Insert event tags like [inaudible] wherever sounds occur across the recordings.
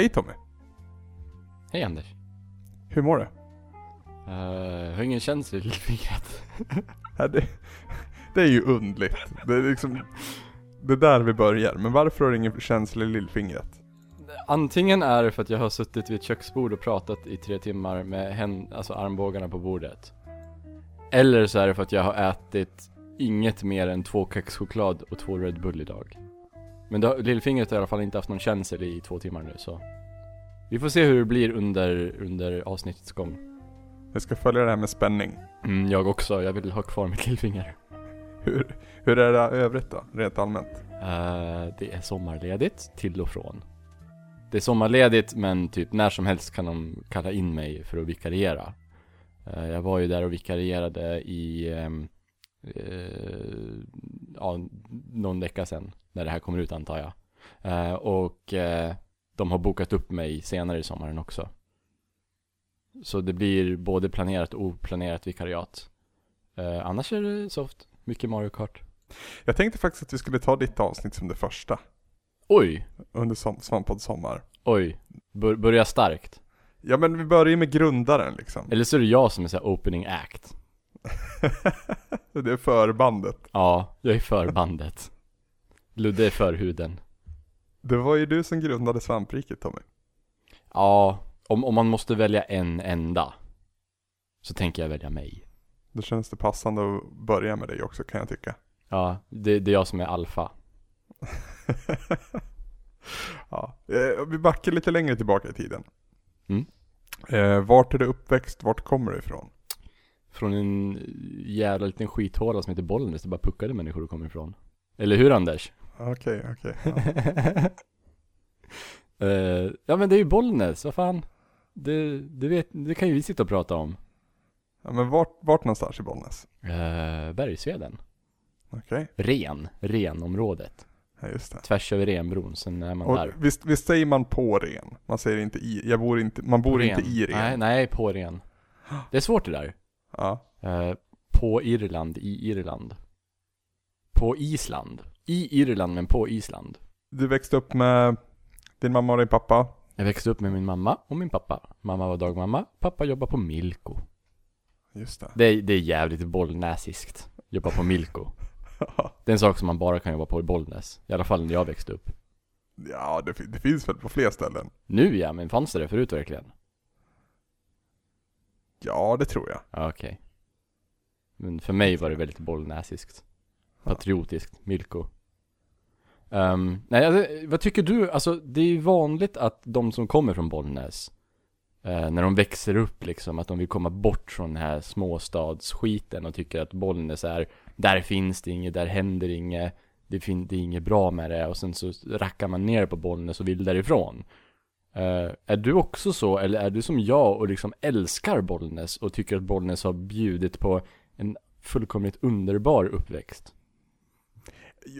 Hej Tommy, Hej Anders. hur mår du? Uh, jag har ingen känsla i lillfingret. [laughs] Ja, det, det är ju undligt. Det är liksom det är där vi börjar. Men varför har du ingen känsla i lillfingret? Antingen är det för att jag har suttit vid ett köksbord och pratat i tre timmar med hän, alltså armbågarna på bordet. Eller så är det för att jag har ätit inget mer än två kexchoklad och två Red Bull idag. Men då, lillfingret har i alla fall inte haft någon känsel i två timmar nu så. Vi får se hur det blir under, under avsnittets gång. Jag ska följa det här med spänning. Mm, jag också, jag vill ha kvar mitt lillfinger. Hur, hur är det övrigt då, rent allmänt? Eh, det är sommarledigt till och från. Det är sommarledigt men typ när som helst kan de kalla in mig för att vikariera. Eh, jag var ju där och vikarierade i, ehm, eh, ja, någon vecka sedan. När det här kommer ut antar jag. Eh, och eh, de har bokat upp mig senare i sommaren också. Så det blir både planerat och oplanerat vikariat. Eh, annars är det soft. Mycket Mario Kart. Jag tänkte faktiskt att vi skulle ta ditt avsnitt som det första. Oj! Under som, Svamppodd Sommar. Oj, Bör, börja starkt. Ja men vi börjar ju med grundaren liksom. Eller så är det jag som är såhär opening act. [laughs] det är förbandet. Ja, jag är förbandet. Ludde är förhuden. Det var ju du som grundade svampriket Tommy. Ja, om, om man måste välja en enda. Så tänker jag välja mig. Då känns det passande att börja med dig också kan jag tycka. Ja, det, det är jag som är alfa. [laughs] ja. eh, Vi backar lite längre tillbaka i tiden. Mm. Eh, vart är du uppväxt? Vart kommer du ifrån? Från en jävla liten skithåla som heter Bollnäs, det bara puckade människor kommer ifrån. Eller hur Anders? Okej, okej. ja. [laughs] Eh, ja men det är ju Bollnäs, vad fan? Det, det, vet, det kan ju vi sitta och prata om. ja men vart, vart någonstans i Bollnäs? Uh, Bergsveden. Okej, Ren, Renområdet. ja just det. Tvärs över Renbron, sen är man Och där. visst, visst säger man på ren? Man säger inte i, jag bor inte, man bor Ren. inte i ren. Nej, nej, på ren. [gasps] Det är svårt det där. Ja. Eh, på Irland, i Irland. På Island. I Irland, men på Island. Du växte upp med din mamma och din pappa. Jag växte upp med min mamma och min pappa. Mamma var dagmamma, pappa jobbade på Milko. Just det. Det är, det är jävligt bollnäsiskt. Jobba på Milko. [laughs] Det är en sak som man bara kan jobba på i Bollnäs. I alla fall när jag växte upp. ja, det, fin- det finns väl på fler ställen? Nu ja, men fanns det det förut verkligen? Ja, det tror jag. Ja, okej. Men för mig var det väldigt bollnäsiskt. Patriotiskt, Milko. Ehm, nej, alltså, vad tycker du? Alltså, det är ju vanligt att de som kommer från Bollnäs, eh, när de växer upp liksom, att de vill komma bort från den här småstadsskiten och tycker att Bollnäs är, där finns det inget, där händer inget, det, fin- det är inget bra med det, och sen så rackar man ner på Bollnäs och vill därifrån. Eh, är du också så, eller är du som jag och liksom älskar Bollnäs och tycker att Bollnäs har bjudit på en fullkomligt underbar uppväxt?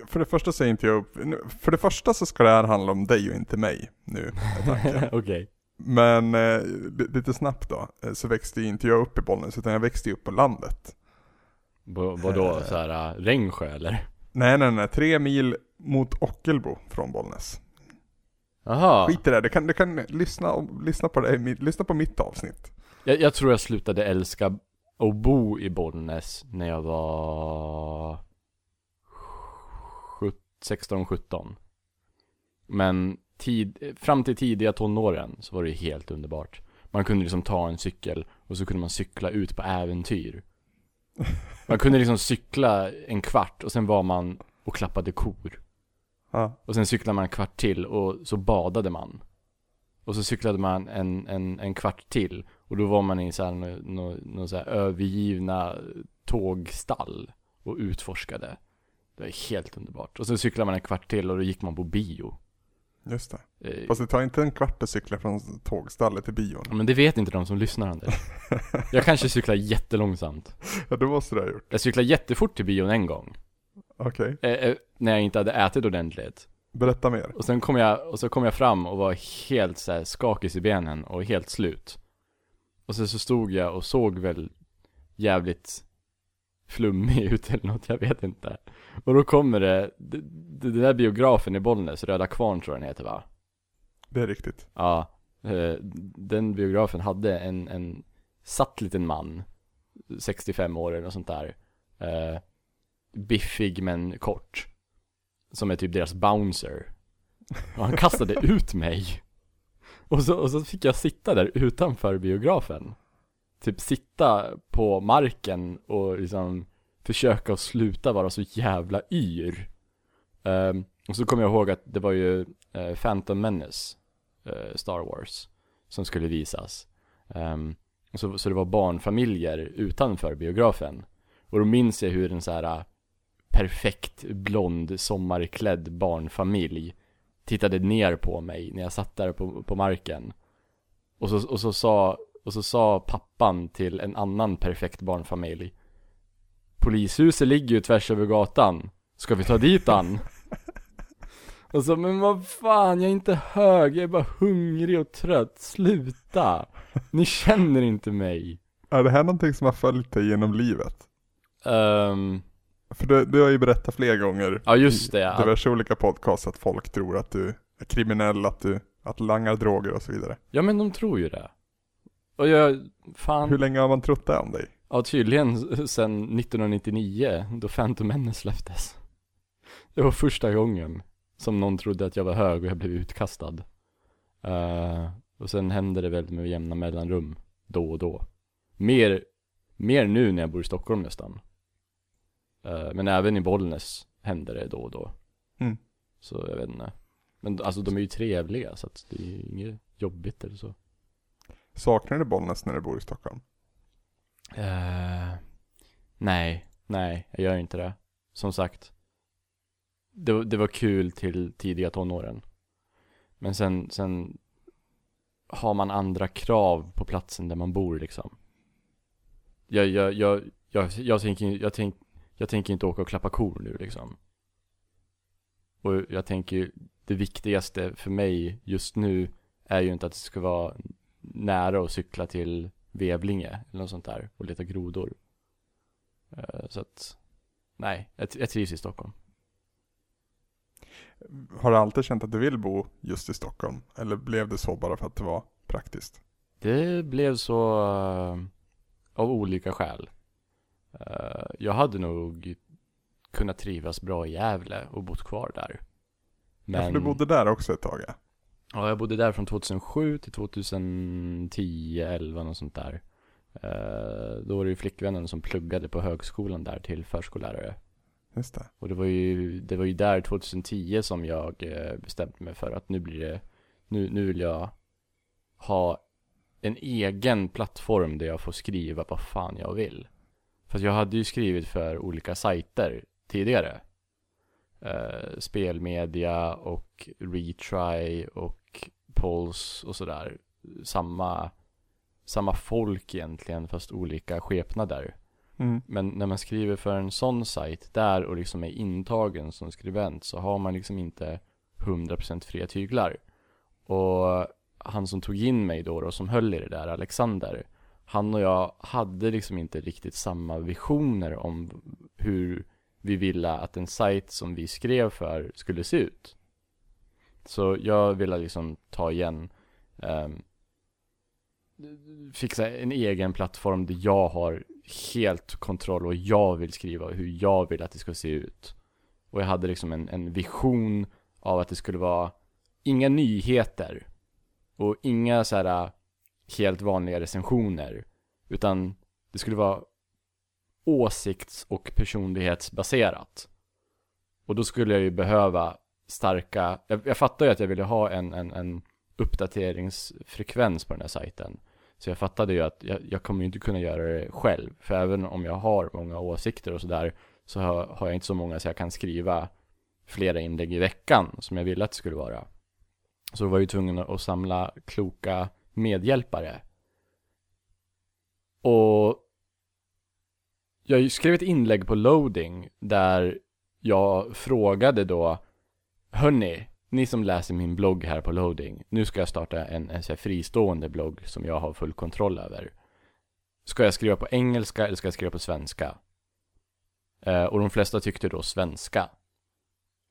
För det första säger inte jag upp, för det första så ska det här handla om dig och inte mig nu. [laughs] Okej. Men eh, li- lite snabbt då, eh, så växte inte jag upp i Bollnäs utan jag växte upp på landet. V- Vadå, så här uh, Rengsjö eller? Nej nej nej, tre mil mot Ockelbo från Bollnäs. Jaha, Skit i det, du kan, du kan lyssna, om- lyssna, på det, lyssna på mitt avsnitt. jag, jag tror jag slutade älska att bo i Bollnäs när jag var 16-17 Men tid, fram till tidiga tonåren så var det helt underbart. Man kunde liksom ta en cykel och så kunde man cykla ut på äventyr. Man kunde liksom cykla en kvart och sen var man och klappade kor Ja, Och sen cyklade man en kvart till och så badade man. Och så cyklade man en, en, en kvart till. Och då var man i så här, nå, nå så här övergivna tågstall och utforskade. Det var helt underbart. Och så cyklade man en kvart till och då gick man på bio. just det. Eh, Fast det tar inte en kvart att cykla från tågstallet till bion. Men det vet inte de som lyssnar Anders. Jag kanske cyklar jättelångsamt. [laughs] Ja, det måste du ha gjort. Jag cyklade jättefort till bion en gång. Okej, Eh, eh, när jag inte hade ätit ordentligt. berätta mer. Och sen kom jag, och så kom jag fram och var helt så här skakig i benen och helt slut. Och sen så stod jag och såg väl jävligt flummig ut eller något, jag vet inte. Och då kommer det, det där biografen i Bollnäs, Röda Kvarn tror jag den heter va? Det är riktigt. Ja, eh, den biografen hade en, en satt liten man, 65 år eller något sånt där. Biffig men kort. Som är typ deras bouncer. Och han kastade [laughs] ut mig. Och så, och så fick jag sitta där utanför biografen. Typ sitta på marken och liksom försöka att sluta vara så jävla yr. Ehm, och så kommer jag ihåg att det var ju eh, Phantom Menace, eh, Star Wars, som skulle visas. Ehm, så, så det var barnfamiljer utanför biografen. Och då minns jag hur en så här perfekt blond sommarklädd barnfamilj tittade ner på mig när jag satt där på, på marken. Och så, och så sa, och så sa pappan till en annan perfekt barnfamilj Polishuset ligger ju tvärs över gatan. Ska vi ta dit han? [laughs] Och så, men vad fan, jag är inte hög, jag är bara hungrig och trött. Sluta! Ni känner inte mig. Är det här någonting som har följt dig genom livet? Um, För du, du har ju berättat flera gånger ja just det, i att, diverse olika podcasts att folk tror att du är kriminell, att du att langar droger och så vidare. ja men de tror ju det. Och jag, fan, Hur länge har man trott det om dig? ja tydligen sen 1999 då Phantom Menace släpptes. Det var första gången som någon trodde att jag var hög och jag blev utkastad. Eh, och sen hände det väl med jämna mellanrum, då och då. Mer, mer nu när jag bor i Stockholm nästan. Eh, men även i Bollnäs händer det då och då. Mm. Så jag vet inte. Men alltså de är ju trevliga så att det är ju inget jobbigt eller så. Saknar du Bollnäs när du bor i Stockholm? Eh, nej, nej, jag gör inte det. Som sagt. Det, var- det var kul till tidiga tonåren. Men sen, sen har man andra krav på platsen där man bor liksom. Jag, jag, jag, jag, jag, tänker, jag, tänk, jag tänker inte åka och klappa kor nu liksom. Och jag tänker, det viktigaste för mig just nu är ju inte att det ska vara nära att cykla till Vevlinge eller något sånt där och leta grodor. Eh, Så att, nej, jag, trivs i Stockholm. Har du alltid känt att du vill bo just i Stockholm? Eller blev det så bara för att det var praktiskt? Det blev så eh, av olika skäl. Eh, jag hade nog kunnat trivas bra i Gävle och bott kvar där. Ja, för du bodde där också ett tag ja. Ja, jag bodde där från 2007 till 2010, 11 och sånt där. Eh, då var det ju flickvännen som pluggade på högskolan där till förskollärare. Just det. Och det var ju, det var ju där 2010 som jag eh, bestämde mig för att nu blir det, nu, nu vill jag ha en egen plattform där jag får skriva vad fan jag vill. För jag hade ju skrivit för olika sajter tidigare. Eh, spelmedia och Retry och Pulse och sådär. Samma, samma folk egentligen fast olika skepnader. Mm. Men när man skriver för en sån sajt där och liksom är intagen som skribent så har man liksom inte 100% fria tyglar. Och han som tog in mig då, då som höll i det där, Alexander, han och jag hade liksom inte riktigt samma visioner om hur vi ville att en sajt som vi skrev för skulle se ut. Så jag ville liksom ta igen eh, fixa en egen plattform där jag har helt kontroll och jag vill skriva hur jag vill att det ska se ut. Och jag hade liksom en, en vision av att det skulle vara inga nyheter och inga så här helt vanliga recensioner. Utan det skulle vara åsikts och personlighetsbaserat. Och då skulle jag ju behöva starka, jag, jag fattar ju att jag ville ha en, en, en uppdateringsfrekvens på den här sajten. Så jag fattade ju att jag, jag kommer ju inte kunna göra det själv. För även om jag har många åsikter och sådär så har, har jag inte så många så jag kan skriva flera inlägg i veckan som jag ville att det skulle vara. Så då var jag ju tvungen att samla kloka medhjälpare. Och jag skrev ett inlägg på loading där jag frågade då Hörni, ni som läser min blogg här på loading, nu ska jag starta en, en så här fristående blogg som jag har full kontroll över. Ska jag skriva på engelska eller ska jag skriva på svenska? Eh, och de flesta tyckte då svenska.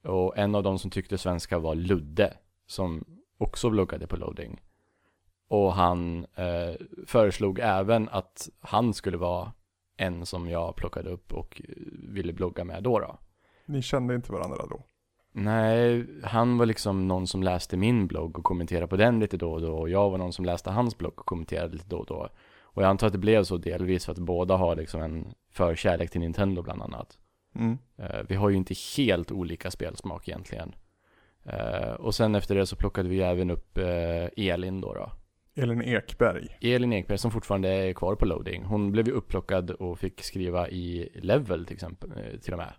Och en av de som tyckte svenska var Ludde, som också bloggade på loading. Och han eh, föreslog även att han skulle vara en som jag plockade upp och eh, ville blogga med då. då. Ni kände inte varandra då? Nej, han var liksom någon som läste min blogg och kommenterade på den lite då och då. Och jag var någon som läste hans blogg och kommenterade lite då och då. Och jag antar att det blev så delvis för att båda har liksom en förkärlek till Nintendo bland annat. Mm. Eh, vi har ju inte helt olika spelsmak egentligen. Eh, och sen efter det så plockade vi även upp Elin då, då. Elin Ekberg. Elin Ekberg som fortfarande är kvar på loading. Hon blev ju upplockad och fick skriva i Level till exempel, eh, till och med.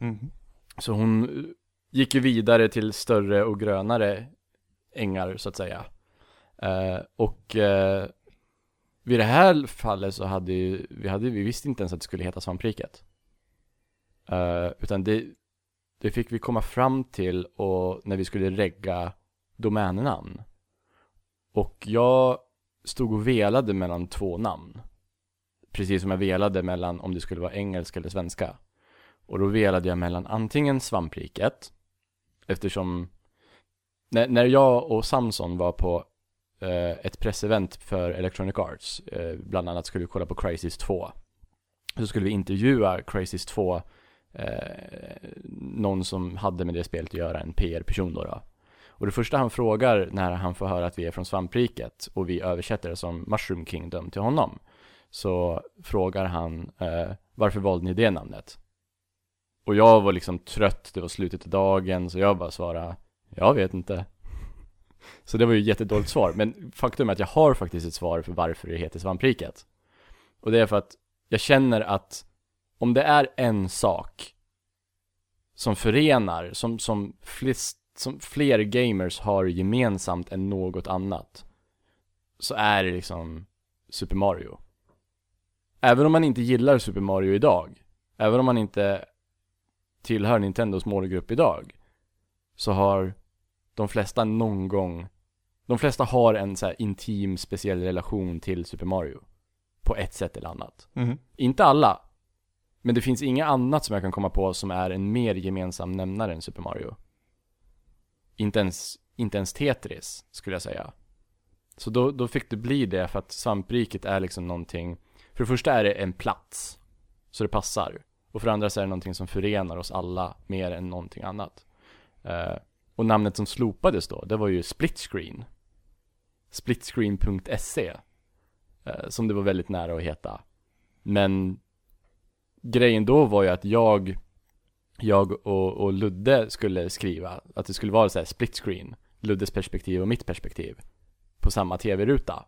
Mm. Så hon eh, gick ju vidare till större och grönare ängar så att säga. Eh, och eh, vid det här fallet så hade ju, vi, hade, vi visste inte ens att det skulle heta svampriket. Eh, utan det, det fick vi komma fram till och när vi skulle regga domännamn. Och jag stod och velade mellan två namn. Precis som jag velade mellan om det skulle vara engelska eller svenska. Och då velade jag mellan antingen svampriket, eftersom när, när jag och Samson var på eh, ett pressevent för Electronic Arts, eh, bland annat skulle vi kolla på Crisis 2. Så skulle vi intervjua Crisis 2, eh, någon som hade med det spelet att göra, en PR-person då, då. Och det första han frågar när han får höra att vi är från svampriket och vi översätter det som Mushroom Kingdom till honom, så frågar han eh, varför valde ni det namnet? Och jag var liksom trött, det var slutet av dagen, så jag bara svarade Jag vet inte [laughs] Så det var ju ett jättedåligt svar, men faktum är att jag har faktiskt ett svar för varför det heter svampriket Och det är för att jag känner att om det är en sak som förenar, som, som, flest, som fler gamers har gemensamt än något annat Så är det liksom Super Mario Även om man inte gillar Super Mario idag Även om man inte tillhör Nintendos målgrupp idag så har de flesta någon gång de flesta har en så intim speciell relation till Super Mario på ett sätt eller annat. Mm. Inte alla, men det finns inget annat som jag kan komma på som är en mer gemensam nämnare än Super Mario. Inte ens, inte ens Tetris, skulle jag säga. Så då, då fick det bli det för att svampriket är liksom någonting, för det första är det en plats, så det passar. Och för det andra så är det någonting som förenar oss alla mer än någonting annat. Eh, och namnet som slopades då, det var ju Split Screen. Splitscreen.se. Eh, som det var väldigt nära att heta. Men grejen då var ju att jag, jag och, och Ludde skulle skriva, att det skulle vara så här split screen. Luddes perspektiv och mitt perspektiv. På samma tv-ruta.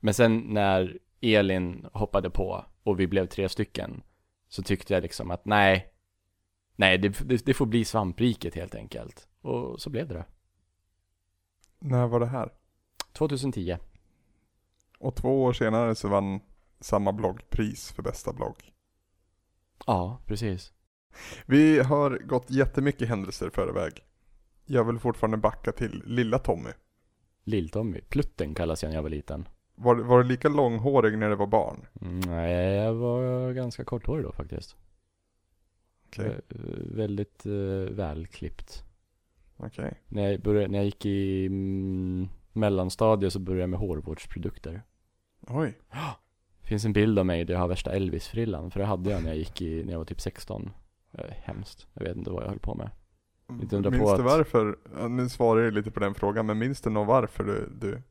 Men sen när Elin hoppade på och vi blev tre stycken så tyckte jag liksom att nej, nej det, det, det får bli svampriket helt enkelt. Och så blev det. När var det här? 2010. Och två år senare så vann samma blogg pris för bästa blogg. Ja, precis. Vi har gått jättemycket händelser förväg. Jag vill fortfarande backa till lilla Tommy. Lill-Tommy. Plutten kallas jag när jag var liten. Var, var du lika långhårig när det var barn? Mm, nej, jag var ganska korthårig då faktiskt. Okej, Eh, väldigt uh, välklippt. okej. När jag, började, när jag gick i mm, mellanstadiet så började jag med hårvårdsprodukter. Oj. Det [gasps] finns en bild av mig där jag har värsta Elvis-frillan, för det hade jag när jag gick i, när jag var typ 16. Eh, hemskt. Jag vet inte vad jag höll på med. Inte undra på Minns du att- varför? Nu svarar jag lite på den frågan, men minns du nog varför du, du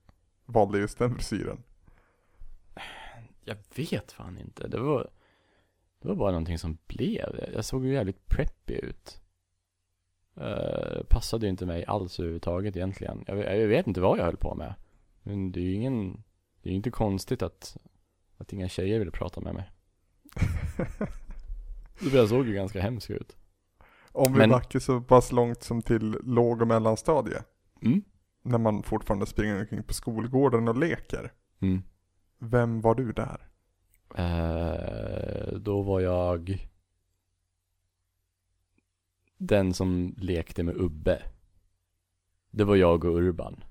valde just den frisyren? Jag vet fan inte. Det var, det var bara någonting som blev. Jag- Jag såg ju jävligt preppy ut. Uh, passade ju inte mig alls överhuvudtaget egentligen. Jag, jag vet inte vad jag höll på med. Men det är ju ingen, det är ju inte konstigt att, att inga tjejer ville prata med mig. [laughs] Jag såg ju ganska hemsk ut. Om vi Men- backar så pass långt som till låg och mellanstadie. Mm. När man fortfarande springer omkring på skolgården och leker. Mm. Vem var du där? Eh, då var jag den som lekte med Ubbe. Det var jag och Urban.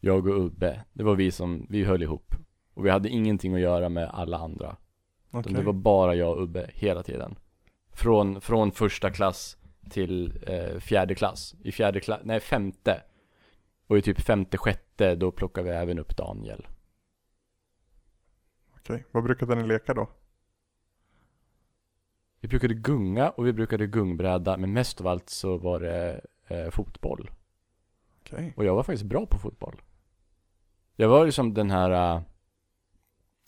Jag och Ubbe, det var vi som, vi höll ihop. Och vi hade ingenting att göra med alla andra. Utan Det var bara jag och Ubbe hela tiden. Från, från första klass till eh, fjärde klass. I fjärde klass, nej femte. Och i typ femte, sjätte, då plockade vi även upp Daniel. Okej. Vad brukade ni leka då? Vi brukade gunga och vi brukade gungbräda, men mest av allt så var det eh, fotboll. Okej. Och jag var faktiskt bra på fotboll. Jag var liksom den här äh,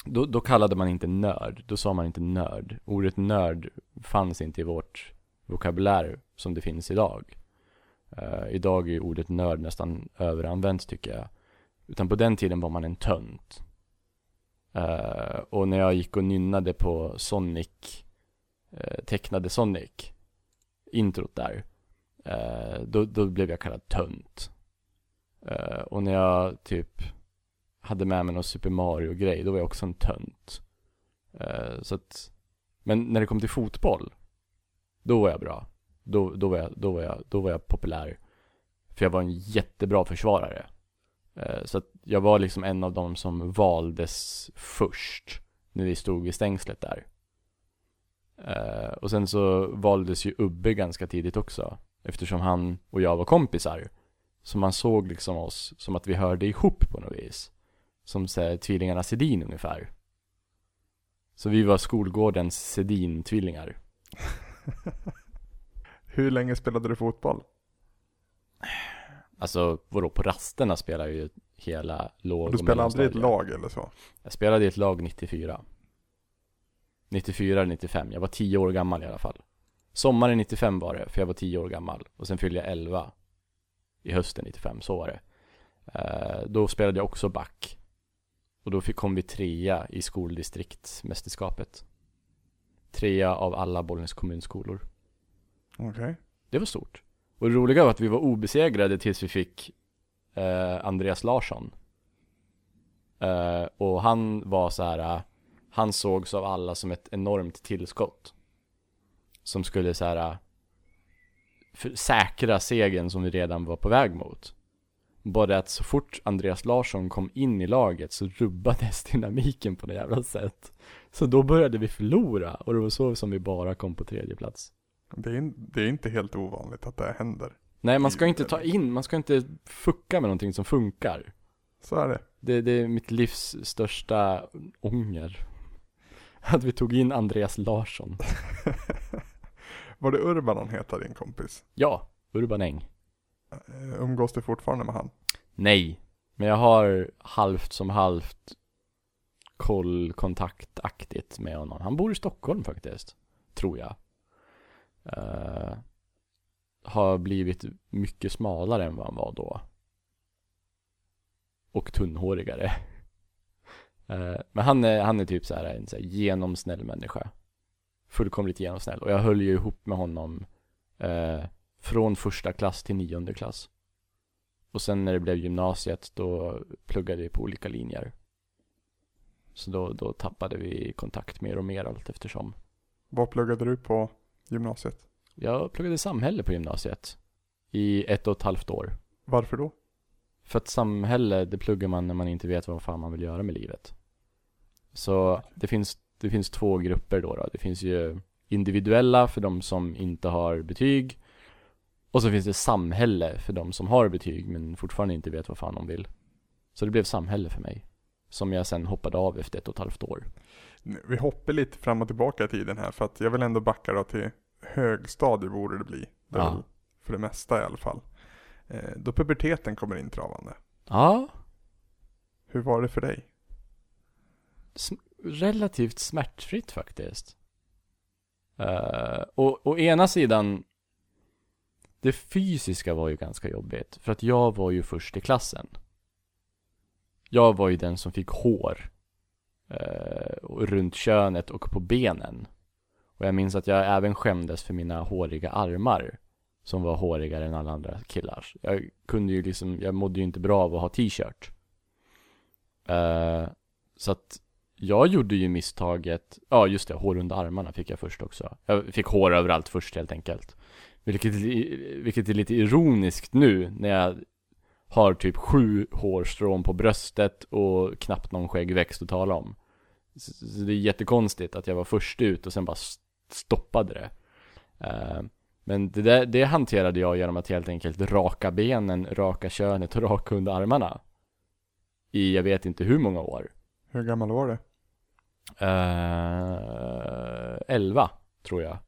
då, då kallade man inte nörd, då sa man inte nörd. Ordet nörd fanns inte i vårt vokabulär som det finns idag. Uh, idag är ordet nörd nästan överanvänt tycker jag. Utan på den tiden var man en tönt. Uh, och när jag gick och nynnade på Sonic, uh, tecknade Sonic, introt där, då, då blev jag kallad tönt. Och när jag typ hade med mig någon Super Mario-grej, då var jag också en tönt. Uh, så att, men när det kom till fotboll, då var jag bra. Då, då, var jag, då, var jag, då var jag populär. För jag var en jättebra försvarare. Uh, så att jag var liksom en av dem som valdes först, när vi stod vid stängslet där. Uh, och sen så valdes ju Ubbe ganska tidigt också, eftersom han och jag var kompisar. Så man såg liksom oss som att vi hörde ihop på något vis. Som så här, tvillingarna Sedin ungefär. Så vi var skolgårdens Sedin-tvillingar. [laughs] Hur länge spelade du fotboll? Alltså, vadå, på rasterna spelar ju hela låg Du och spelade aldrig i ett lag eller så? Jag spelade i ett lag 94. 94 eller 95, jag var 10 år gammal i alla fall. Sommaren 95 var det, för jag var 10 år gammal. Och sen fyllde jag 11 i hösten 95, så var det. Eh, då spelade jag också back. Och då fick, kom vi trea i skoldistriktsmästerskapet. Trea av alla Bollnäs kommunskolor. Okej. Det var stort. Och det roliga var att vi var obesegrade tills vi fick eh, Andreas Larsson. Eh, och han var så här. eh, han sågs av alla som ett enormt tillskott. Som skulle så här. eh, säkra segern som vi redan var på väg mot. Bara att så fort Andreas Larsson kom in i laget så rubbades [laughs] dynamiken på något jävla sätt. Så då började vi förlora och det var så som vi bara kom på tredje plats. Det, är, det är inte helt ovanligt att det händer. Nej, man ska inte ta in, man ska inte fucka med någonting som funkar. Så är det. Det, det är mitt livs största ånger. [laughs] Att vi tog in Andreas Larsson. [laughs] Var det Urban han heter din kompis? Ja, Urban Eng. Eh, umgås du fortfarande med han? Nej, men jag har halvt som halvt kollkontaktaktigt med honom. Han bor i Stockholm faktiskt, tror jag. Uh, har blivit mycket smalare än vad han var då. Och tunnhårigare. Uh, [laughs] men han är, han är typ så här en så här genomsnäll människa. Fullkomligt genomsnäll. Och jag höll ju ihop med honom uh, från första klass till nionde klass. Och sen när det blev gymnasiet då pluggade vi på olika linjer. Så då, då tappade vi kontakt mer och mer allt eftersom. Vad pluggade du på gymnasiet? Jag pluggade samhälle på gymnasiet i ett och ett halvt år. Varför då? För att samhälle, det pluggar man när man inte vet vad fan man vill göra med livet. Så det finns, det finns två grupper då, då. Det finns ju individuella för de som inte har betyg. Och så finns det samhälle för de som har betyg men fortfarande inte vet vad fan de vill. Så det blev samhälle för mig. Som jag sen hoppade av efter ett och ett halvt år. Vi hoppar lite fram och tillbaka i tiden här för att jag vill ändå backa då till högstadie borde det bli. Det Ja. För det mesta i alla fall. Eh, då puberteten kommer intravande. Ja, Hur var det för dig? sm- relativt smärtfritt faktiskt. Uh, och å ena sidan, det fysiska var ju ganska jobbigt. För att jag var ju först i klassen. Jag var ju den som fick hår. eh, runt könet och på benen. Och jag minns att jag även skämdes för mina håriga armar. Som var hårigare än alla andra killars. Jag kunde ju liksom, jag mådde ju inte bra av att ha t-shirt. Eh, så att jag gjorde ju misstaget, ja just det, hår under armarna fick jag först också. Jag fick hår överallt först helt enkelt. Vilket, vilket är lite ironiskt nu när jag har typ sju hårstrån på bröstet och knappt någon skäggväxt att tala om. Så, så det är jättekonstigt att jag var först ut och sen bara stoppade det. Eh, men det, där, det hanterade jag genom att helt enkelt raka benen, raka könet och raka under armarna. I jag vet inte hur många år. Hur gammal var du? Eh, 11, tror jag.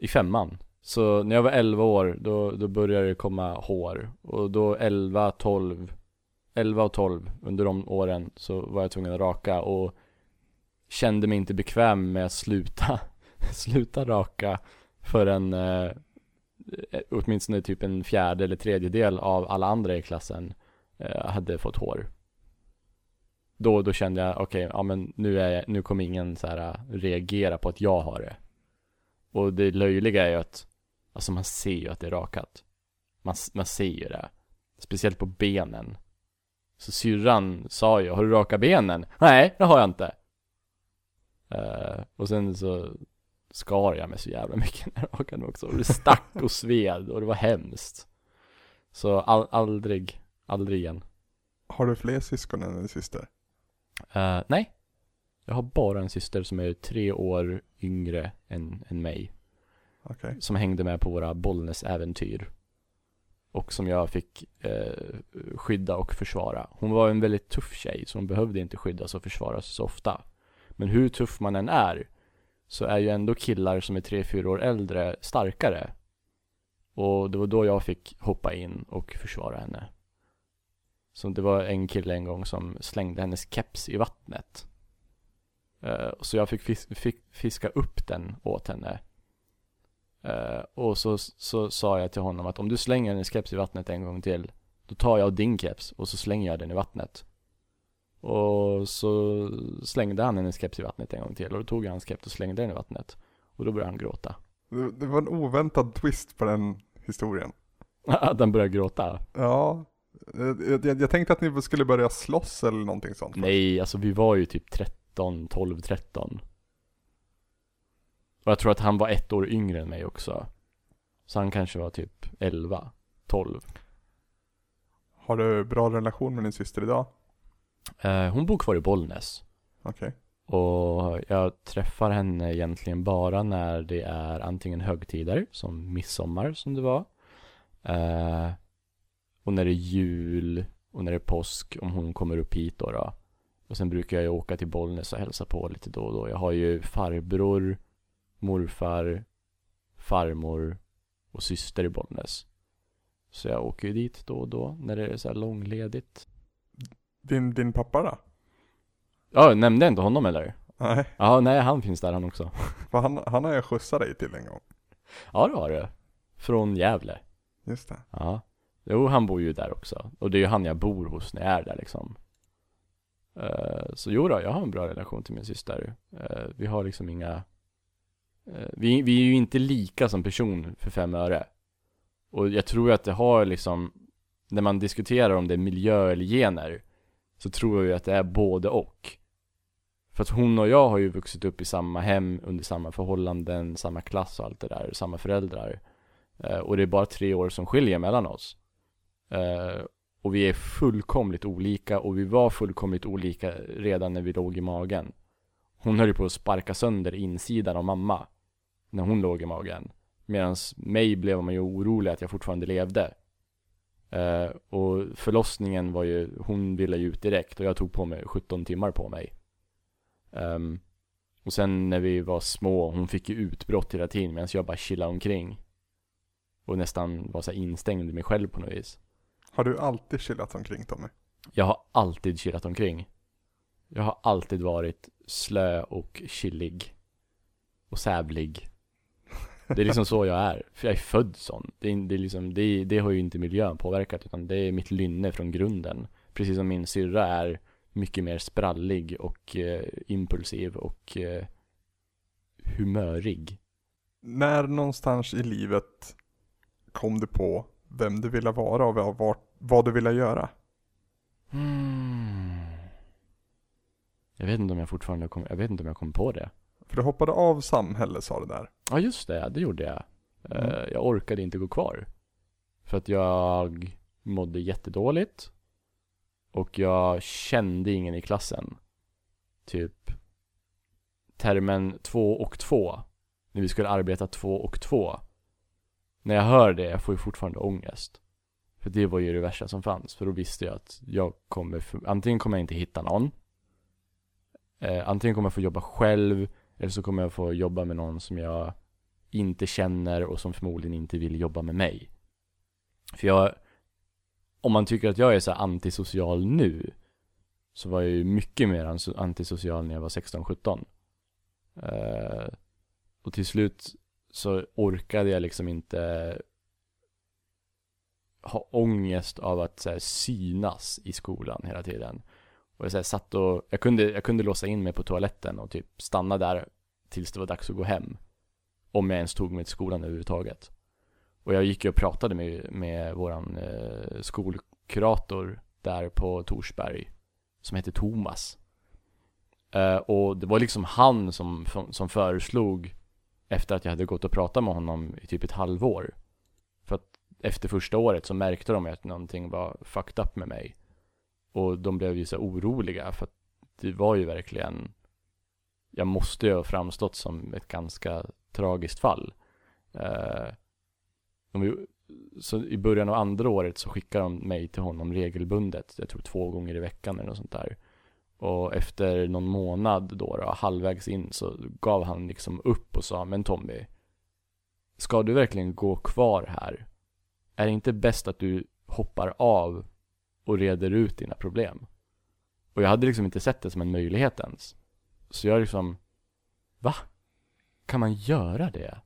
I femman. Så när jag var 11 år, då, då började det komma hår. Och då 11, 12, 11 och 12, under de åren så var jag tvungen att raka och kände mig inte bekväm med att sluta, [laughs] sluta raka förrän eh, åtminstone typ en fjärde eller tredjedel av alla andra i klassen eh, hade fått hår då, då kände jag, okej, ja men nu, är jag, nu kommer ingen så här reagera på att jag har det. Och det löjliga är ju att, alltså man ser ju att det är rakat. Man, man ser ju det. Speciellt på benen. Så syrran sa ju, har du raka benen? Nej, det har jag inte. Eh, och sen så skar jag mig så jävla mycket [laughs] när jag rakade mig också. Och det stack och sved och det var hemskt. Så all, aldrig, aldrig igen. Har du fler syskon än en syster? Eh, nej. Jag har bara en syster som är tre år yngre än, än mig. Okej. Som hängde med på våra Bollnäs-äventyr. Och som jag fick eh, skydda och försvara. Hon var en väldigt tuff tjej, så hon behövde inte skyddas och försvaras så ofta. Men hur tuff man än är, så är ju ändå killar som är tre, fyra år äldre starkare. Och det var då jag fick hoppa in och försvara henne. Så det var en kille en gång som slängde hennes keps i vattnet. Eh, så jag fick, fis- fick fiska upp den åt henne. Eh, och så, så sa jag till honom att om du slänger hennes keps i vattnet en gång till, då tar jag din keps och så slänger jag den i vattnet. Och så slängde han hennes keps i vattnet en gång till och då tog jag hans keps och slängde den i vattnet. Och då började han gråta. Det, det var en oväntad twist på den historien. [laughs] Att han började gråta? Ja. Jag, jag, jag tänkte att ni skulle börja slåss eller någonting sånt. Nej, alltså vi var ju typ 13, 12, 13. Och jag tror att han var ett år yngre än mig också. Så han kanske var typ 11, 12. Har du bra relation med din syster idag? Eh, hon bor kvar i Bollnäs. Okej. Och jag träffar henne egentligen bara när det är antingen högtider, som midsommar som det var. Eh, och när det är jul och när det är påsk, om hon kommer upp hit då. då. Och sen brukar jag ju åka till Bollnäs och hälsa på lite då och då. Jag har ju farbror, morfar, farmor och syster i Bollnäs. Så jag åker ju dit då och då när det är så här långledigt. Din, din pappa då? Ja, nämnde jag inte honom eller? Nej, Ja, nej han finns där han också. [laughs] för han, han har jag skjutsat dig till en gång. Ja det har du. Från Gävle. Just det. Ja. Jo, han bor ju där också. Och det är ju han jag bor hos när jag är där liksom. Eh, så jo då, jag har en bra relation till min syster. Eh, vi har liksom inga eh, vi, vi är ju inte lika som person för fem öre. Och jag tror ju att det har liksom När man diskuterar om det är miljö eller gener Så tror jag ju att det är både och. För att hon och jag har ju vuxit upp i samma hem, under samma förhållanden, samma klass och allt det där, samma föräldrar. Och det är bara tre år som skiljer mellan oss. Och vi är fullkomligt olika och vi var fullkomligt olika redan när vi låg i magen. Hon höll ju på att sparka sönder insidan av mamma. När hon låg i magen. Medan mig blev man ju orolig att jag fortfarande levde. Eh, och förlossningen var ju, hon ville ju ut direkt och jag tog på mig 17 timmar på mig. Um, och sen när vi var små, hon fick ju utbrott hela tiden medan jag bara chillade omkring. Och nästan var så instängd i mig själv på något vis. Har du alltid chillat omkring Tommy? Jag har alltid chillat omkring. Jag har alltid varit slö och chillig. Och sävlig. Det är liksom så jag är. För jag är född sån. Det, är, det, är liksom, det, det har ju inte miljön påverkat utan det är mitt lynne från grunden. Precis som min syrra är mycket mer sprallig och eh, impulsiv och eh, humörig. När någonstans i livet kom du på vem du ville vara och vad, vad, du ville göra? Hmm. Jag vet inte om jag fortfarande kom, jag vet inte om jag kom på det. För du hoppade av samhälle sa du där. Ja just det, det gjorde jag. Mm. Eh, Jag orkade inte gå kvar. För att jag mådde jättedåligt. Och jag kände ingen i klassen. typ termen två och två. När vi skulle arbeta två och två. När jag hör det, jag får ju fortfarande ångest. För det var ju det värsta som fanns. För då visste jag att jag kommer, för, antingen kommer jag inte hitta någon. Eh, antingen kommer jag få jobba själv. Eller så kommer jag få jobba med någon som jag inte känner och som förmodligen inte vill jobba med mig. För jag, om man tycker att jag är så antisocial nu, så var jag ju mycket mer antisocial när jag var 16-17. Eh, och till slut så orkade jag liksom inte ha ångest av att så här, synas i skolan hela tiden. Och jag så här, satt och, jag kunde, jag kunde låsa in mig på toaletten och typ stanna där tills det var dags att gå hem. Om jag ens tog mig till skolan överhuvudtaget. Och jag gick ju och pratade med, med våran eh, skolkurator där på Torsberg. Som hette Thomas. Eh, och det var liksom han som, som föreslog efter att jag hade gått och pratat med honom i typ ett halvår. För att efter första året så märkte de att någonting var fucked up med mig. Och de blev ju så oroliga för att det var ju verkligen Jag måste ju ha framstått som ett ganska tragiskt fall. Eh, de, så i början av andra året så skickade de mig till honom regelbundet. Jag tror två gånger i veckan eller något sånt där. Och efter någon månad då, då halvvägs in så gav han liksom upp och sa Men Tommy Ska du verkligen gå kvar här? Är det inte bäst att du hoppar av och reder ut dina problem? Och jag hade liksom inte sett det som en möjlighet ens. Så jag liksom Va? Kan man göra det?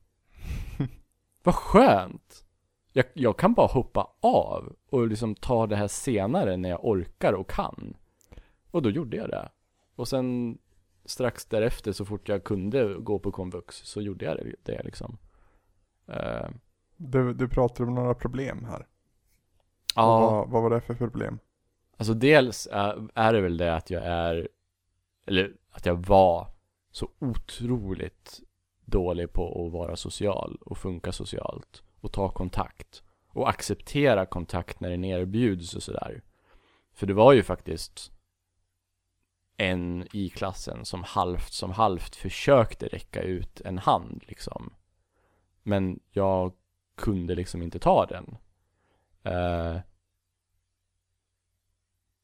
[laughs] Vad skönt! Jag, jag kan bara hoppa av och liksom ta det här senare när jag orkar och kan. Och då gjorde jag det. Och sen strax därefter så fort jag kunde gå på komvux så gjorde jag det, det liksom. Uh, Du, du pratar om några problem här. ja, Vad, vad var det för problem? alltså dels är, är det väl det att jag är, eller att jag var så otroligt dålig på att vara social och funka socialt och ta kontakt och acceptera kontakt när den erbjuds och sådär. För det var ju faktiskt en i klassen som halvt som halvt försökte räcka ut en hand liksom. Men jag kunde liksom inte ta den. Eh,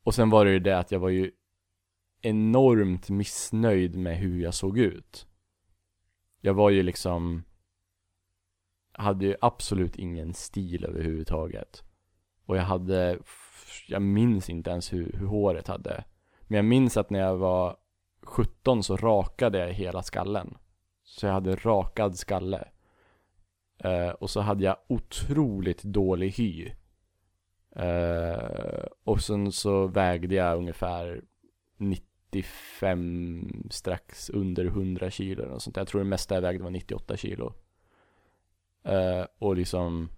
och sen var det ju det att jag var ju enormt missnöjd med hur jag såg ut. Jag var ju liksom hade ju absolut ingen stil överhuvudtaget. Och jag hade, jag minns inte ens hur, hur håret hade. Men jag minns att när jag var 17 så rakade jag hela skallen. Så jag hade rakad skalle. Eh, och så hade jag otroligt dålig hy. Eh, och sen så vägde jag ungefär 95, strax under 100 kilo och sånt. Jag tror det mesta jag vägde var 98 kilo. Eh, och liksom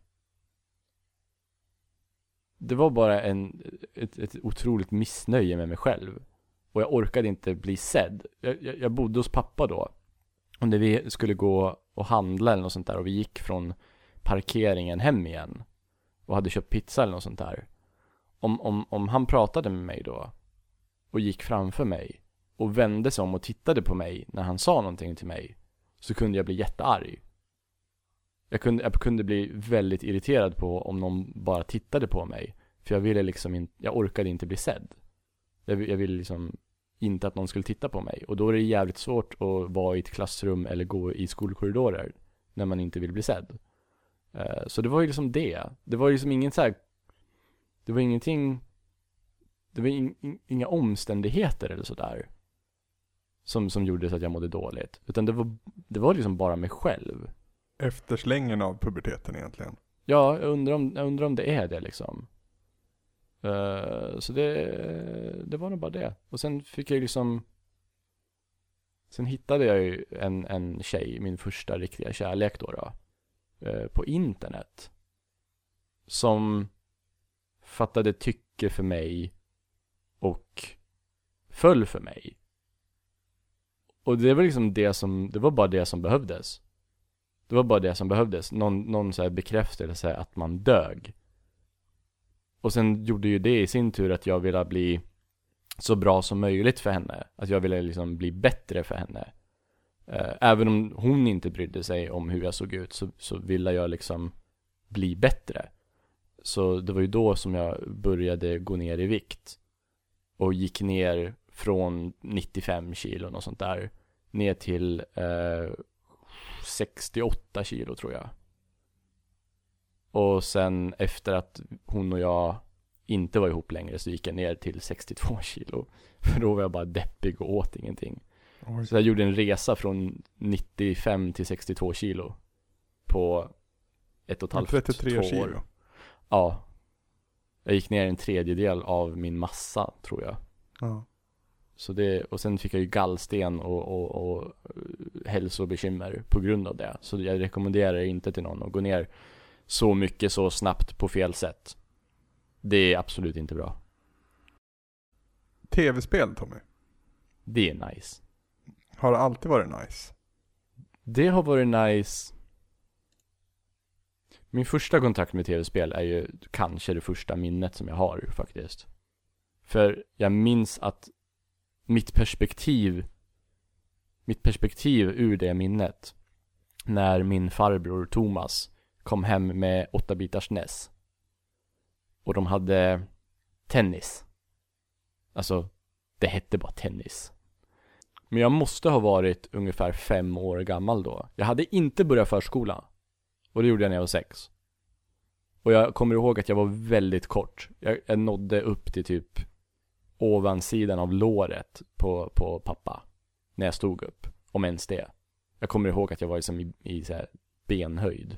det var bara en, ett, ett otroligt missnöje med mig själv. Och jag orkade inte bli sedd. Jag, jag, jag bodde hos pappa då. Och när vi skulle gå och handla eller något sånt där och vi gick från parkeringen hem igen. Och hade köpt pizza eller något sånt där. Om, om, om han pratade med mig då. Och gick framför mig. Och vände sig om och tittade på mig när han sa någonting till mig. Så kunde jag bli jättearg. Jag kunde, jag kunde bli väldigt irriterad på om någon bara tittade på mig. För jag ville liksom inte, jag orkade inte bli sedd. Jag, jag ville liksom inte att någon skulle titta på mig. Och då är det jävligt svårt att vara i ett klassrum eller gå i skolkorridorer. När man inte vill bli sedd. Eh, så det var ju liksom det. Det var ju liksom ingen så här. Det var ingenting Det var in, in, inga omständigheter eller sådär som, som gjorde så att jag mådde dåligt. Utan det var, det var liksom bara mig själv. Efterslängen av puberteten egentligen. Ja, jag undrar om, jag undrar om det är det liksom. Uh, så det, det var nog bara det. Och sen fick jag liksom Sen hittade jag ju en, en tjej, min första riktiga kärlek då, då uh, på internet. Som fattade tycke för mig och föll för mig. Och det var liksom det som, det var bara det som behövdes. Det var bara det som behövdes. Någon, någon så här bekräftelse att man dög. Och sen gjorde ju det i sin tur att jag ville bli så bra som möjligt för henne. Att jag ville liksom bli bättre för henne. Eh, även om hon inte brydde sig om hur jag såg ut så, så ville jag liksom bli bättre. Så det var ju då som jag började gå ner i vikt. Och gick ner från 95 kilo och sånt där. Ner till eh, 68 kilo tror jag. Och sen efter att hon och jag inte var ihop längre så gick jag ner till 62 kilo. [laughs] För då var jag bara deppig och åt ingenting. Oj. Så jag gjorde en resa från 95 till 62 kilo. På ett och ett halvt, 33 två kilo. år. Ja. Jag gick ner en tredjedel av min massa tror jag. Ja. Så det, och sen fick jag ju gallsten och, och, och eh, hälsobekymmer på grund av det. Så jag rekommenderar inte till någon att gå ner så mycket så snabbt på fel sätt. Det är absolut inte bra. Tv-spel Tommy. Det är nice. Har det alltid varit nice? Det har varit nice. Min första kontakt med tv-spel är ju kanske det första minnet som jag har faktiskt. För jag minns att mitt perspektiv, mitt perspektiv ur det minnet, när min farbror Thomas kom hem med 8-bitars NES. Och de hade tennis. Alltså, det hette bara tennis. Men jag måste ha varit ungefär fem år gammal då. Jag hade inte börjat förskola. Och det gjorde jag när jag var sex. Och jag kommer ihåg att jag var väldigt kort. Jag, jag nådde upp till typ ovansidan av låret på, på pappa. När jag stod upp. Om ens det. Jag kommer ihåg att jag var liksom i, i så här benhöjd.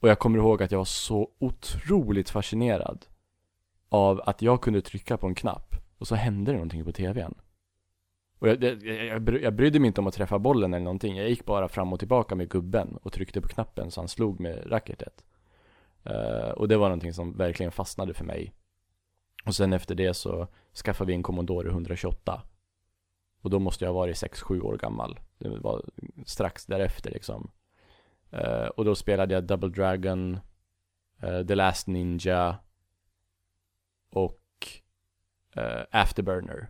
Och jag kommer ihåg att jag var så otroligt fascinerad av att jag kunde trycka på en knapp och så hände det någonting på tvn. Och jag, jag, jag, jag brydde mig inte om att träffa bollen eller någonting. Jag gick bara fram och tillbaka med gubben och tryckte på knappen så han slog med racketet. Uh, eh, och det var någonting som verkligen fastnade för mig. Och sen efter det så skaffade vi en Commodore 128. Och då måste jag ha varit 6-7 år gammal. Det var strax därefter liksom. Uh, och då spelade jag Double Dragon, uh, The Last Ninja och uh, Afterburner.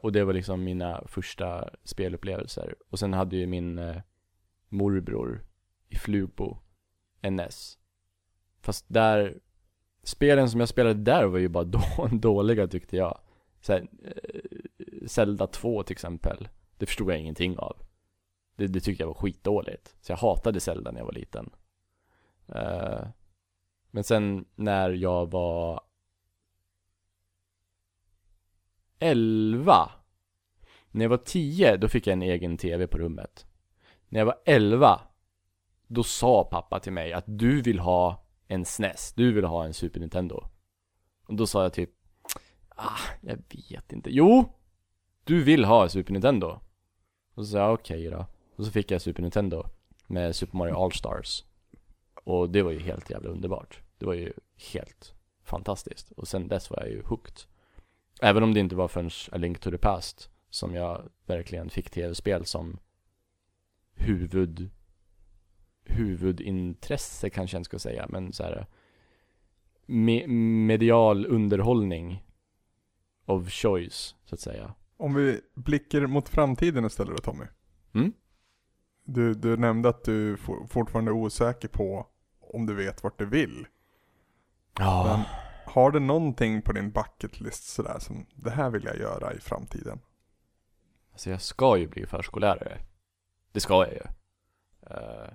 Och det var liksom mina första spelupplevelser. Och sen hade ju min morbror i Flugbo NS. Fast där, spelen som jag spelade där var ju bara [laughs] då, dåliga tyckte jag. Så här, eh, Zelda 2 till exempel. Det förstod jag ingenting av. Det, det tyckte jag var skitdåligt. Så jag hatade Zelda när jag var liten. Eh, men sen när jag var 11 När jag var 10 då fick jag en egen TV på rummet När jag var 11 Då sa pappa till mig att du vill ha en SNES, du vill ha en Super Nintendo. Och då sa jag typ Ah, jag vet inte, jo! Du vill ha en Super Nintendo. Och så sa jag okej då. Och så fick jag Super Nintendo Med Super Mario All-Stars. Och det var ju helt jävla underbart. Det var ju helt fantastiskt. Och sen dess var jag ju hooked. Även om det inte var förrän A Link to the Past Som jag verkligen fick tv-spel som Huvud Huvudintresse kanske jag inte ska säga Men så här me, Medial underhållning Of choice, så att säga Om vi blickar mot framtiden istället då Tommy. Mm? Du, du nämnde att du for, fortfarande är osäker på om du vet vart du vill. Ja Men har du någonting på din bucket list sådär som det här vill jag göra i framtiden? Alltså jag ska ju bli förskollärare Det ska jag ju Eh,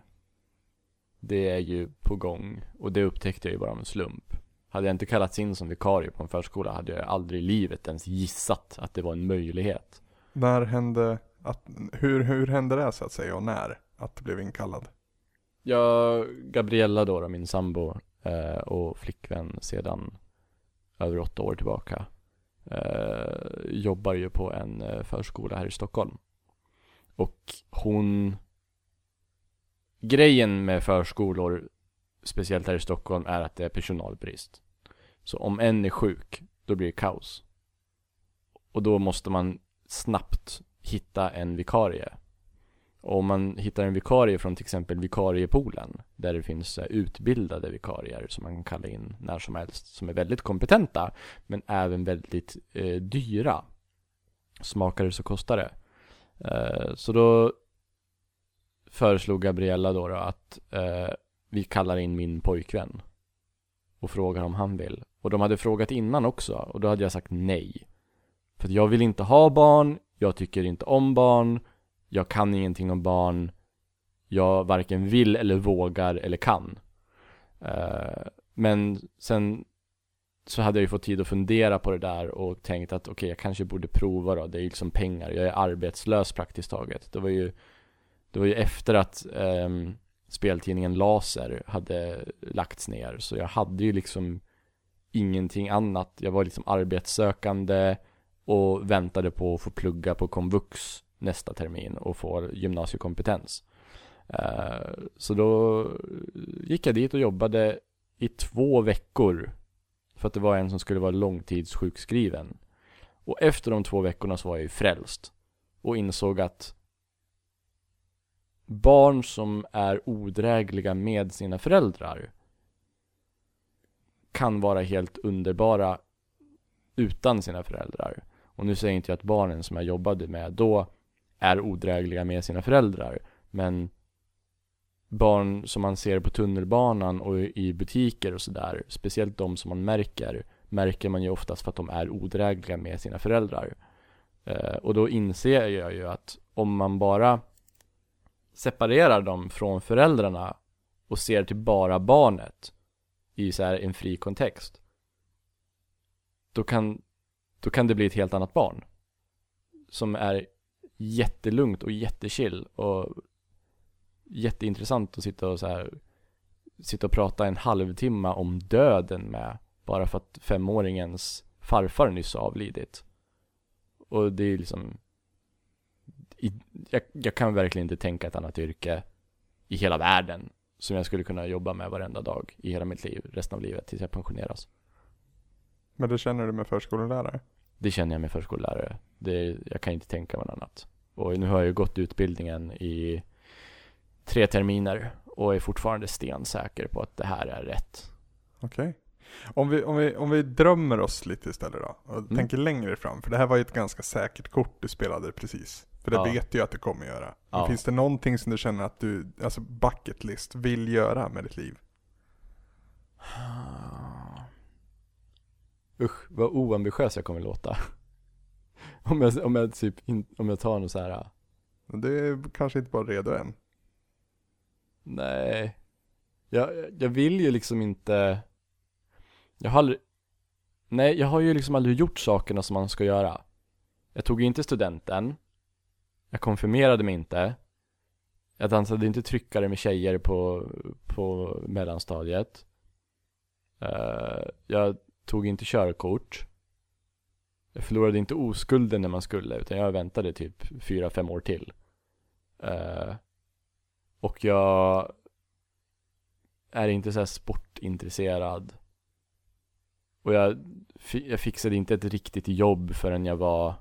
Det är ju på gång Och det upptäckte jag ju bara av en slump Hade jag inte kallats in som vikarie på en förskola Hade jag aldrig i livet ens gissat att det var en möjlighet När hände, att, hur, hur hände det så att säga och när? Att du blev inkallad? Jag, Gabriella då, då min sambo eh, och flickvän sedan över åtta år tillbaka eh, Jobbar ju på en eh, förskola här i Stockholm Och hon Grejen med förskolor Speciellt här i Stockholm är att det är personalbrist. Så om en är sjuk, då blir det kaos. Och då måste man snabbt hitta en vikarie. Och om man hittar en vikarie från till exempel vikariepoolen Där det finns eh, utbildade vikarier som man kan kalla in när som helst Som är väldigt kompetenta Men även väldigt eh, dyra Smakar det så kostar det. Eh, Så då Föreslog Gabriella då, då att eh, Vi kallar in min pojkvän Och frågar om han vill. Och de hade frågat innan också och då hade jag sagt nej. För att jag vill inte ha barn Jag tycker inte om barn jag kan ingenting om barn Jag varken vill eller vågar eller kan. Eh, Men sen Så hade jag ju fått tid att fundera på det där och tänkt att okej okay, jag kanske borde prova då. Det är ju liksom pengar, jag är arbetslös praktiskt taget. Det var ju det var ju efter att um, Speltidningen Laser hade lagts ner Så jag hade ju liksom Ingenting annat Jag var liksom arbetssökande Och väntade på att få plugga på komvux nästa termin och få gymnasiekompetens. Uh, så då gick jag dit och jobbade i två veckor. För att det var en som skulle vara långtidssjukskriven. Och efter de två veckorna så var jag ju frälst. Och insåg att barn som är odrägliga med sina föräldrar kan vara helt underbara utan sina föräldrar. Och nu säger jag inte jag att barnen som jag jobbade med då är odrägliga med sina föräldrar. Men barn som man ser på tunnelbanan och i butiker och sådär, speciellt de som man märker, märker man ju oftast för att de är odrägliga med sina föräldrar. Eh, och då inser jag ju att om man bara separerar dem från föräldrarna och ser till bara barnet i så här en fri kontext då kan, då kan det bli ett helt annat barn som är jättelugnt och jättechill och jätteintressant att sitta och så här sitta och prata en halvtimme om döden med bara för att femåringens farfar nyss avlidit. Och det är liksom i, jag, jag kan verkligen inte tänka ett annat yrke i hela världen som jag skulle kunna jobba med varenda dag i hela mitt liv, resten av livet, tills jag pensioneras. Men det känner du med förskollärare? Det känner jag med förskollärare. Det, jag kan inte tänka mig något annat. Och nu har jag ju gått utbildningen i tre terminer och är fortfarande stensäker på att det här är rätt. Okej. Okay. Om vi, om, vi, om vi drömmer oss lite istället då och mm. tänker längre fram, för det här var ju ett ganska säkert kort du spelade precis. För det ja. vet ju att du kommer göra. Ja. finns det någonting som du känner att du, alltså bucket list, vill göra med ditt liv? [sighs] Usch, vad oambitiös jag kommer låta. [laughs] Om jag, om jag typ, om jag tar något så här. Du är kanske inte bara redo än. Nej. Jag, jag vill ju liksom inte. Jag har aldrig, nej jag har ju liksom aldrig gjort sakerna som man ska göra. Jag tog inte studenten. Jag konfirmerade mig inte. Jag dansade inte tryckare med tjejer på, på mellanstadiet. Uh, jag tog inte körkort. Jag förlorade inte oskulden när man skulle, utan jag väntade typ 4-5 år till. Uh, och jag är inte så här sportintresserad. Och jag, jag fixade inte ett riktigt jobb förrän jag var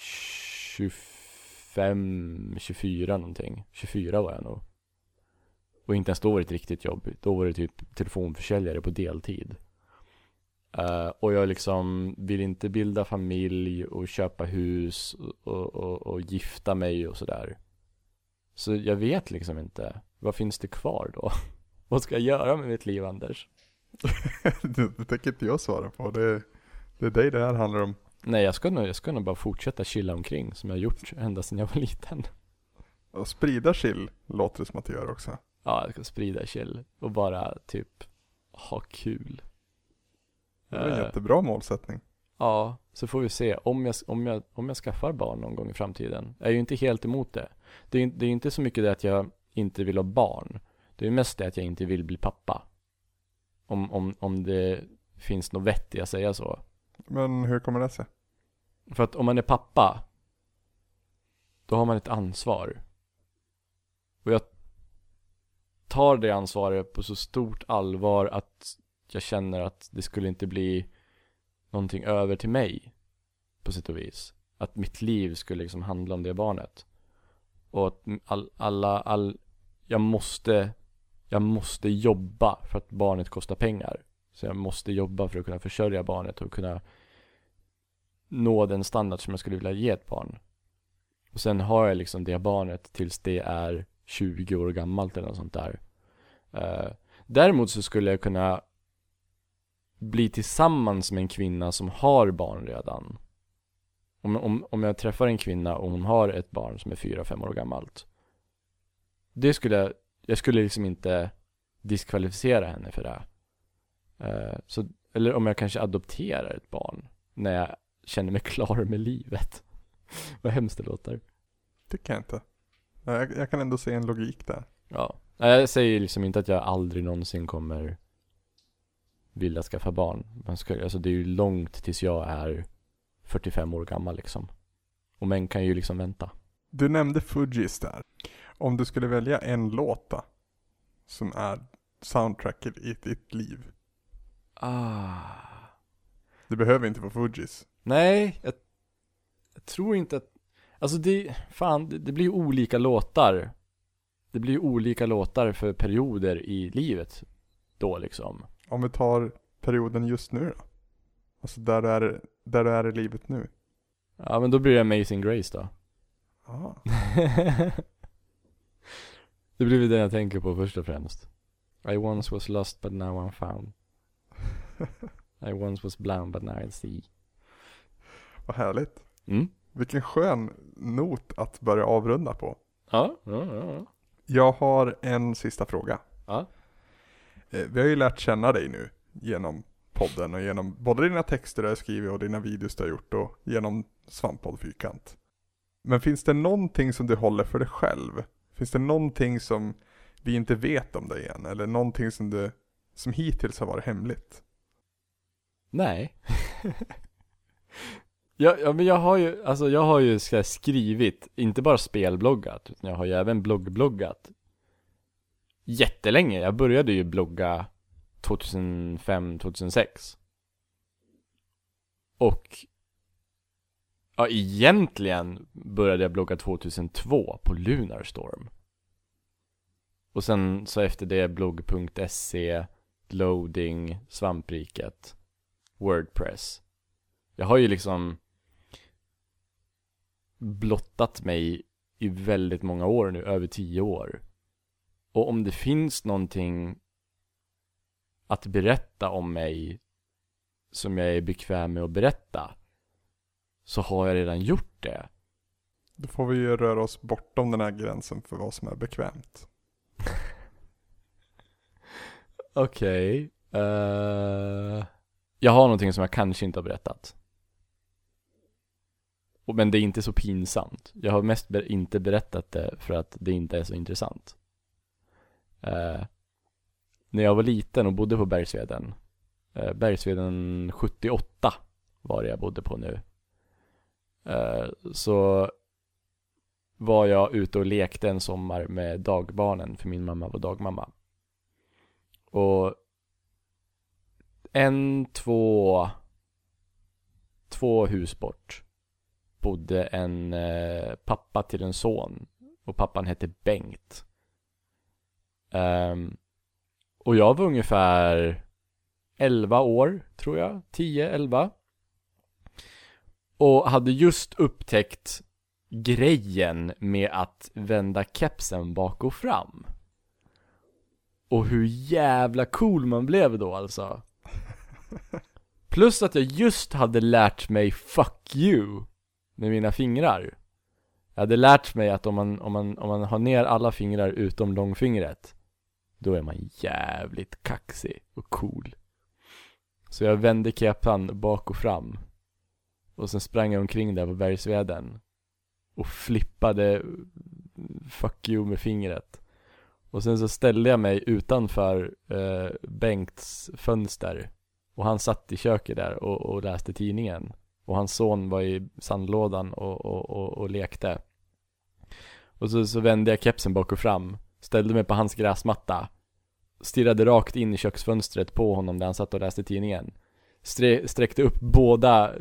25, 24 någonting. 24 var jag nog. Och inte ens då var det ett riktigt jobb. Då var det typ telefonförsäljare på deltid. Uh, och jag liksom vill inte bilda familj och köpa hus och, och, och gifta mig och sådär. Så jag vet liksom inte. Vad finns det kvar då? [laughs] Vad ska jag göra med mitt liv Anders? [laughs] det, det tänker inte jag svara på. Det, det är dig det här handlar om. Nej jag ska nog, jag ska nog bara fortsätta chilla omkring som jag gjort ända sedan jag var liten. Och sprida chill låter det som att du gör också. Ja, jag ska sprida chill och bara typ ha kul. Det är en uh, jättebra målsättning. Ja, så får vi se om jag, om, jag, om jag skaffar barn någon gång i framtiden. Jag är ju inte helt emot det. Det är, det är inte så mycket det att jag inte vill ha barn. Det är mest det att jag inte vill bli pappa. Om, om, om det finns något vett i att säga så. Men hur kommer det sig? För att om man är pappa, då har man ett ansvar. Och jag tar det ansvaret på så stort allvar att jag känner att det skulle inte bli någonting över till mig på sätt och vis. Att mitt liv skulle liksom handla om det barnet. Och att all, alla, all, jag måste, jag måste jobba för att barnet kostar pengar. Så jag måste jobba för att kunna försörja barnet och kunna nå den standard som jag skulle vilja ge ett barn. Och sen har jag liksom det barnet tills det är 20 år gammalt eller något sånt där. Uh, däremot så skulle jag kunna bli tillsammans med en kvinna som har barn redan. Om, om, om jag träffar en kvinna och hon har ett barn som är 4-5 år gammalt. Det skulle jag, jag skulle liksom inte diskvalificera henne för det. Uh, så, eller om jag kanske adopterar ett barn när jag känner mig [laughs] klar med livet. [laughs] Vad hemskt det låter. Tycker jag inte. Jag, jag kan ändå se en logik där. Ja. Jag säger liksom inte att jag aldrig någonsin kommer vilja skaffa barn. Man ska, alltså det är ju långt tills jag är 45 år gammal liksom. Och män kan ju liksom vänta. Du nämnde Fujis där. Om du skulle välja en låt då, som är soundtracket i ditt liv. Ah. Det behöver inte vara Fujis. Nej, jag, jag tror inte att, alltså det, fan, det, det blir ju olika låtar. Det blir ju olika låtar för perioder i livet då liksom. Om vi tar perioden just nu då? Alltså där du är, där du är i livet nu. Ja men då blir det Amazing Grace då. Ah. [laughs] det blir det jag tänker på först och främst. I once was lost but now I'm found. [laughs] I once was blind but now I see. Vad härligt. Mm. Vilken skön not att börja avrunda på. Ja, ja, ja. ja. Jag har en sista fråga. Ja. Eh, vi har ju lärt känna dig nu genom podden och genom både dina texter du har skrivit och dina videos du har gjort och genom Svamppodd Fyrkant. Men finns det någonting som du håller för dig själv? Finns det någonting som vi inte vet om dig än? Eller någonting som du, som hittills har varit hemligt? Nej. ja, ja, men jag har ju, alltså jag har ju här, skrivit, inte bara spelbloggat, utan jag har ju även bloggbloggat jättelänge. Jag började ju blogga 2005, 2006. Och Ja, egentligen började jag blogga 2002 på Lunarstorm. Och sen så efter det blogg.se, loading, svampriket, wordpress. Jag har ju liksom blottat mig i väldigt många år nu, över tio år. Och om det finns någonting att berätta om mig som jag är bekväm med att berätta så har jag redan gjort det. Då får vi ju röra oss bortom den här gränsen för vad som är bekvämt. [laughs] Okej. Okay. Uh, eh, jag har någonting som jag kanske inte har berättat. Men det är inte så pinsamt. Jag har mest inte berättat det för att det inte är så intressant. Eh, när jag var liten och bodde på Bergsveden. eh, Bergsveden 78 var det jag bodde på nu. Eh, så var jag ute och lekte en sommar med dagbarnen för min mamma var dagmamma. Och en, två, två hus bort bodde en eh, pappa till en son och pappan hette Bengt. Um, och jag var ungefär 11 år, tror jag. 10, 11. Och hade just upptäckt grejen med att vända kepsen bak och fram. Och hur jävla cool man blev då alltså. [laughs] Plus att jag just hade lärt mig 'fuck you' med mina fingrar. Jag hade lärt mig att om man, om man, om man har ner alla fingrar utom långfingret då är man jävligt kaxig och cool. Så jag vände kepan bak och fram. Och sen sprang jag omkring där på bergsveden. Och flippade 'fuck you' med fingret. Och sen så ställde jag mig utanför eh, Bengts fönster. Och han satt i köket där och, och läste tidningen. Och hans son var i sandlådan och, och, och, och lekte. Och så, så vände jag kepsen bak och fram ställde mig på hans gräsmatta, stirrade rakt in i köksfönstret på honom där han satt och läste tidningen. Stre sträckte upp båda,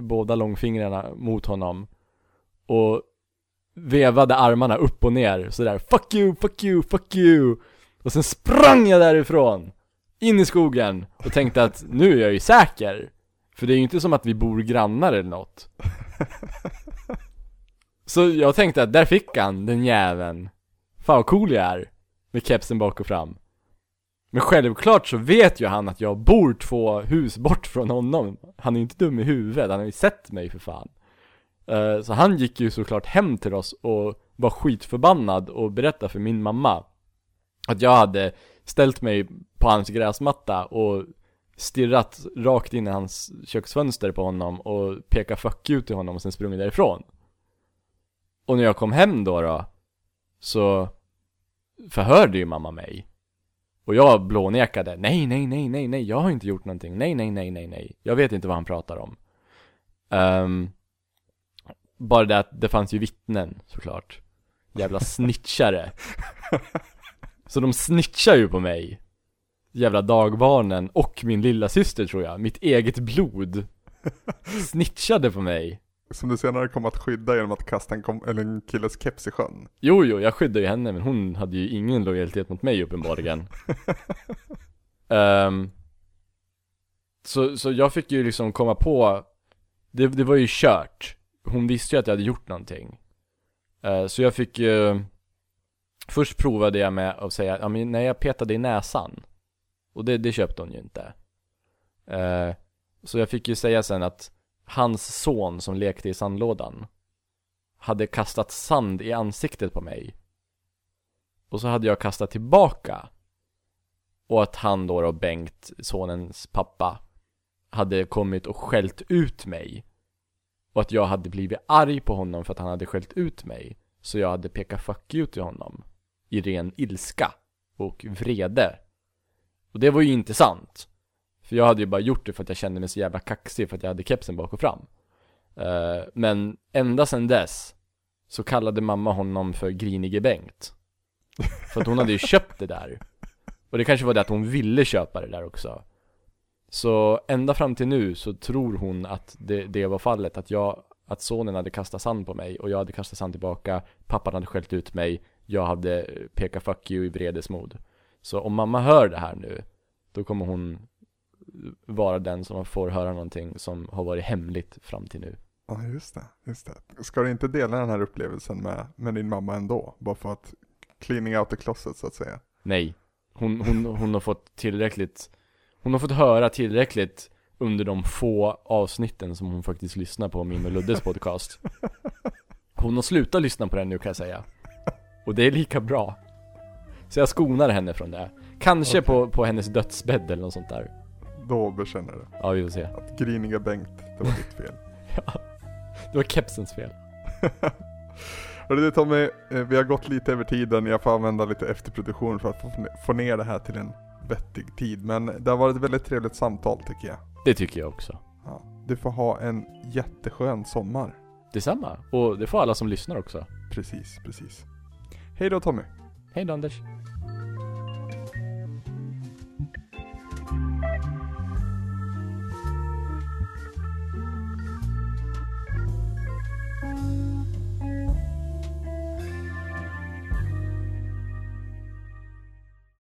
båda långfingrarna mot honom och vevade armarna upp och ner sådär Fuck you, fuck you, fuck you Och sen sprang jag därifrån in i skogen och tänkte att nu är jag ju säker. För det är ju inte som att vi bor grannar eller något. Så jag tänkte att där fick han, den jäveln. Fan vad cool jag är Med kepsen bak och fram. Men självklart så vet ju han att jag bor två hus bort från honom. Han är ju inte dum i huvudet, han har ju sett mig för fan. Eh, så han gick ju såklart hem till oss och var skitförbannad och berättade för min mamma Att jag hade ställt mig på hans gräsmatta och stirrat rakt in i hans köksfönster på honom och pekat fuck you till honom och sen sprungit därifrån. Och när jag kom hem då då Så förhörde ju mamma mig. Och jag blånekade Nej, nej, nej, nej, nej, jag har inte gjort någonting Nej, nej, nej, nej, nej Jag vet inte vad han pratar om. Um, Bara det att det fanns ju vittnen såklart. Jävla snitchare. [laughs] Så de snitchar ju på mig Jävla dagbarnen och min lilla syster tror jag. Mitt eget blod [laughs] Snitchade på mig. Som du senare kom att skydda genom att kasta en, kom- eller en killes keps i sjön. Jo, jo, jag skyddade ju henne men hon hade ju ingen lojalitet mot mig uppenbarligen. Um, [laughs] så, så jag fick ju liksom komma på det, det var ju kört. Hon visste ju att jag hade gjort någonting. Uh, Så jag fick ju Först provade jag med att säga, ja men när jag petade i näsan och det, det köpte hon ju inte. Eh, Så jag fick ju säga sen att Hans son som lekte i sandlådan Hade kastat sand i ansiktet på mig. Och så hade jag kastat tillbaka. Och att han då, då Bengt, sonens pappa Hade kommit och skällt ut mig. Och att jag hade blivit arg på honom för att han hade skällt ut mig. Så jag hade pekat fuck you till honom. I ren ilska och vrede. Och det var ju inte sant. För jag hade ju bara gjort det för att jag kände mig så jävla kaxig för att jag hade kepsen bak och fram. Uh, men ända sedan dess så kallade mamma honom för Grinige Bengt. För att hon hade ju [laughs] köpt det där. Och det kanske var det att hon ville köpa det där också. Så ända fram till nu så tror hon att det, det var fallet. Att jag, att sonen hade kastat sand på mig och jag hade kastat sand tillbaka. Pappan hade skällt ut mig jag hade pekat fuck you i vredesmod. Så om mamma hör det här nu, då kommer hon vara den som får höra någonting som har varit hemligt fram till nu. Ja, just det, just det. Ska du inte dela den här upplevelsen med, med din mamma ändå? Bara för att cleaning out the closet så att säga. Nej. Hon, hon, hon har fått tillräckligt, hon har fått höra tillräckligt under de få avsnitten som hon faktiskt lyssnar på min och Luddes podcast. [laughs] Hon har slutat lyssna på den nu kan jag säga. Och det är lika bra. Så jag skonar henne från det. Kanske okay. på, på hennes dödsbädd eller något sånt där. Då bekänner du? Ja, vi får se. Att griniga Bengt, det var ditt fel. [laughs] ja, det var kepsens fel. [laughs] Hörru du Tommy, eh, vi har gått lite över tiden. Jag får använda lite efterproduktion för att få ner det här till en vettig tid. Men det har varit ett väldigt trevligt samtal tycker jag. Det tycker jag också. Ja, du får ha en jätteskön sommar. Detsamma. Och det får alla som lyssnar också. Precis, precis. Hej då Tommy. Hej då Anders.